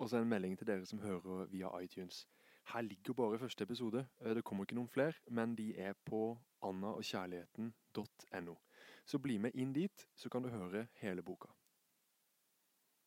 Og så en melding til dere som hører via iTunes. Her ligger bare første episode. Eh, det kommer ikke noen flere, men de er på annaogkjærligheten.no. Så bli med inn dit, så kan du høre hele boka.